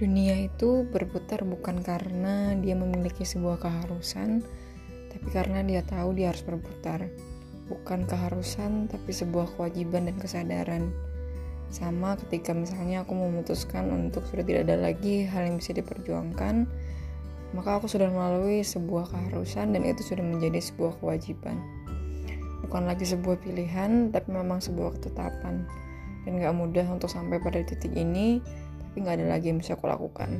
Dunia itu berputar bukan karena dia memiliki sebuah keharusan, tapi karena dia tahu dia harus berputar. Bukan keharusan, tapi sebuah kewajiban dan kesadaran. Sama ketika misalnya aku memutuskan untuk sudah tidak ada lagi hal yang bisa diperjuangkan, maka aku sudah melalui sebuah keharusan dan itu sudah menjadi sebuah kewajiban. Bukan lagi sebuah pilihan, tapi memang sebuah ketetapan. Dan gak mudah untuk sampai pada titik ini, tapi nggak ada lagi yang bisa aku lakukan.